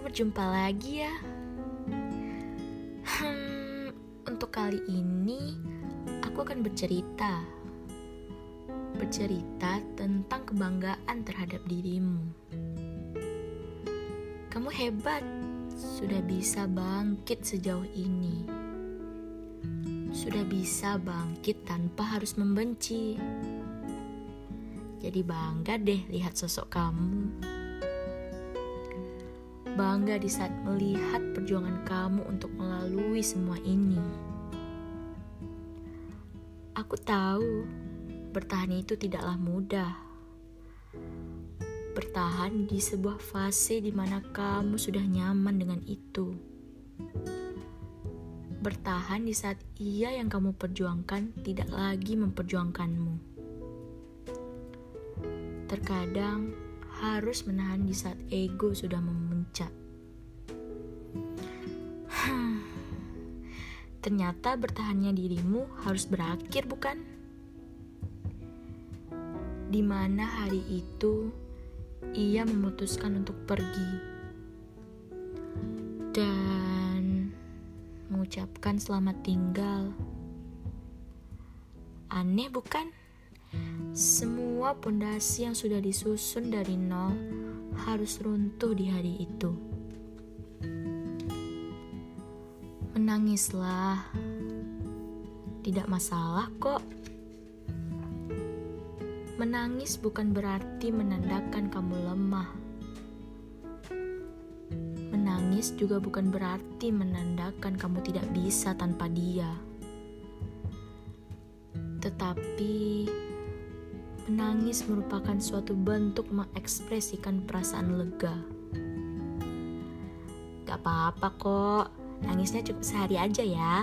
berjumpa lagi ya. Hmm, untuk kali ini aku akan bercerita. Bercerita tentang kebanggaan terhadap dirimu. Kamu hebat, sudah bisa bangkit sejauh ini. Sudah bisa bangkit tanpa harus membenci. Jadi bangga deh lihat sosok kamu bangga di saat melihat perjuangan kamu untuk melalui semua ini. Aku tahu bertahan itu tidaklah mudah. Bertahan di sebuah fase di mana kamu sudah nyaman dengan itu. Bertahan di saat ia yang kamu perjuangkan tidak lagi memperjuangkanmu. Terkadang harus menahan di saat ego sudah memuncak. Ternyata bertahannya dirimu harus berakhir, bukan? Di mana hari itu ia memutuskan untuk pergi dan mengucapkan selamat tinggal. Aneh, bukan? Semua pondasi yang sudah disusun dari nol harus runtuh di hari itu. Menangislah, tidak masalah kok. Menangis bukan berarti menandakan kamu lemah. Menangis juga bukan berarti menandakan kamu tidak bisa tanpa dia. Tetapi Menangis merupakan suatu bentuk mengekspresikan perasaan lega. Gak apa-apa kok, nangisnya cukup sehari aja ya.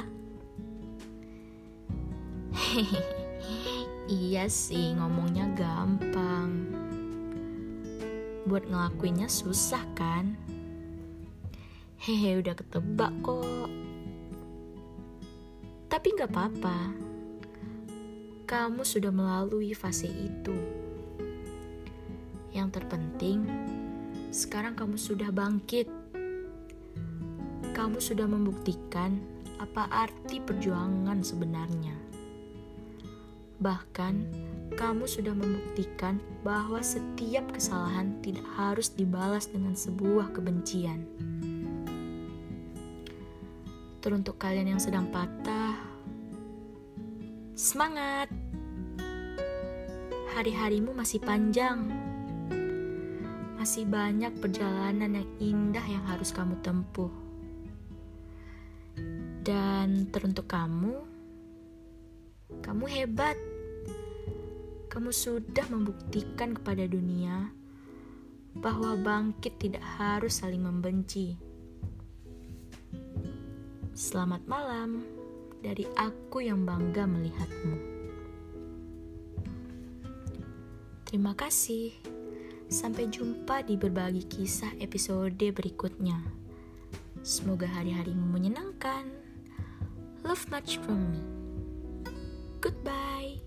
Iya sih ngomongnya gampang. Buat ngelakuinnya susah kan? Hehe, udah ketebak kok. Tapi gak apa-apa kamu sudah melalui fase itu. Yang terpenting, sekarang kamu sudah bangkit. Kamu sudah membuktikan apa arti perjuangan sebenarnya. Bahkan, kamu sudah membuktikan bahwa setiap kesalahan tidak harus dibalas dengan sebuah kebencian. Teruntuk kalian yang sedang patah, semangat! hari-harimu masih panjang. Masih banyak perjalanan yang indah yang harus kamu tempuh. Dan teruntuk kamu, kamu hebat. Kamu sudah membuktikan kepada dunia bahwa bangkit tidak harus saling membenci. Selamat malam dari aku yang bangga melihatmu. Terima kasih. Sampai jumpa di berbagi kisah episode berikutnya. Semoga hari-harimu menyenangkan. Love much from me. Goodbye.